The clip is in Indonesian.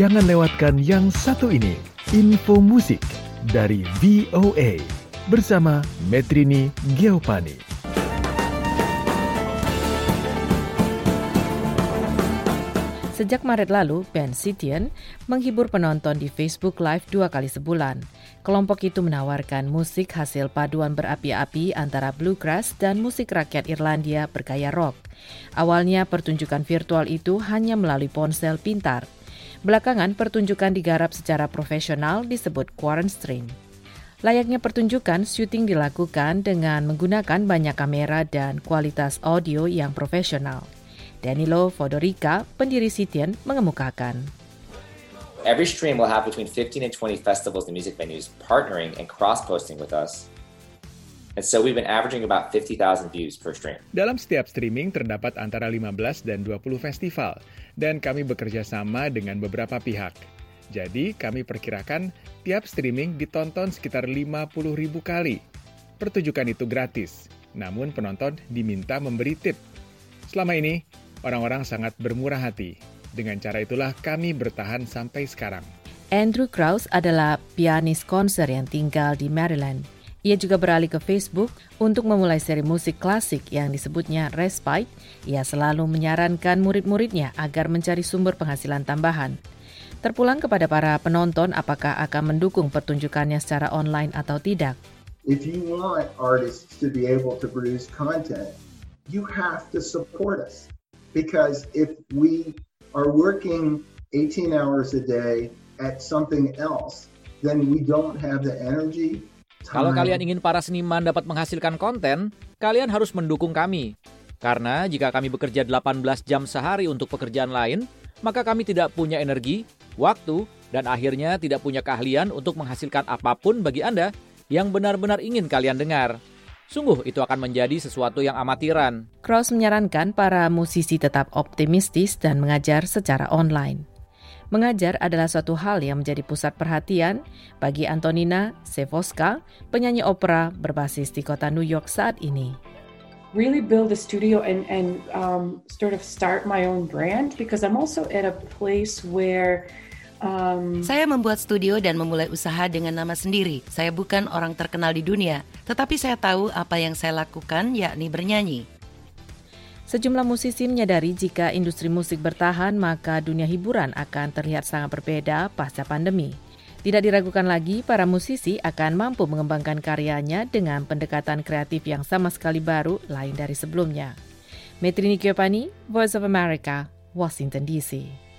Jangan lewatkan yang satu ini, info musik dari VOA bersama Metrini Geopani. Sejak Maret lalu, band Sitian menghibur penonton di Facebook Live dua kali sebulan. Kelompok itu menawarkan musik hasil paduan berapi-api antara bluegrass dan musik rakyat Irlandia bergaya rock. Awalnya pertunjukan virtual itu hanya melalui ponsel pintar. Belakangan pertunjukan digarap secara profesional disebut Quarant Stream. Layaknya pertunjukan, syuting dilakukan dengan menggunakan banyak kamera dan kualitas audio yang profesional. Danilo Fodorica, pendiri Sitian, mengemukakan. Every stream will have between 15 and 20 festivals and music venues partnering and cross-posting with us. And so we've been averaging about 50,000 views per stream. Dalam setiap streaming terdapat antara 15 dan 20 festival, dan kami bekerja sama dengan beberapa pihak. Jadi, kami perkirakan tiap streaming ditonton sekitar 50 ribu kali. Pertunjukan itu gratis, namun penonton diminta memberi tip. Selama ini, Orang-orang sangat bermurah hati. Dengan cara itulah kami bertahan sampai sekarang. Andrew Krause adalah pianis konser yang tinggal di Maryland. Ia juga beralih ke Facebook untuk memulai seri musik klasik yang disebutnya Respite. Ia selalu menyarankan murid-muridnya agar mencari sumber penghasilan tambahan. Terpulang kepada para penonton apakah akan mendukung pertunjukannya secara online atau tidak. If you want artists to be able to produce content, you have to support us because if we are working 18 hours a day at something else, then we don't have the energy. Kalau kalian ingin para seniman dapat menghasilkan konten, kalian harus mendukung kami. Karena jika kami bekerja 18 jam sehari untuk pekerjaan lain, maka kami tidak punya energi, waktu, dan akhirnya tidak punya keahlian untuk menghasilkan apa pun bagi Anda yang benar-benar ingin kalian dengar. Sungguh itu akan menjadi sesuatu yang amatiran. Cross menyarankan para musisi tetap optimistis dan mengajar secara online. Mengajar adalah suatu hal yang menjadi pusat perhatian bagi Antonina Sevoska, penyanyi opera berbasis di kota New York saat ini. Really build a studio and and um, sort of start my own brand because I'm also at a place where Um, saya membuat studio dan memulai usaha dengan nama sendiri. Saya bukan orang terkenal di dunia, tetapi saya tahu apa yang saya lakukan, yakni bernyanyi. Sejumlah musisi menyadari jika industri musik bertahan, maka dunia hiburan akan terlihat sangat berbeda pasca pandemi. Tidak diragukan lagi, para musisi akan mampu mengembangkan karyanya dengan pendekatan kreatif yang sama sekali baru lain dari sebelumnya. Metrini Kiopani, Voice of America, Washington DC.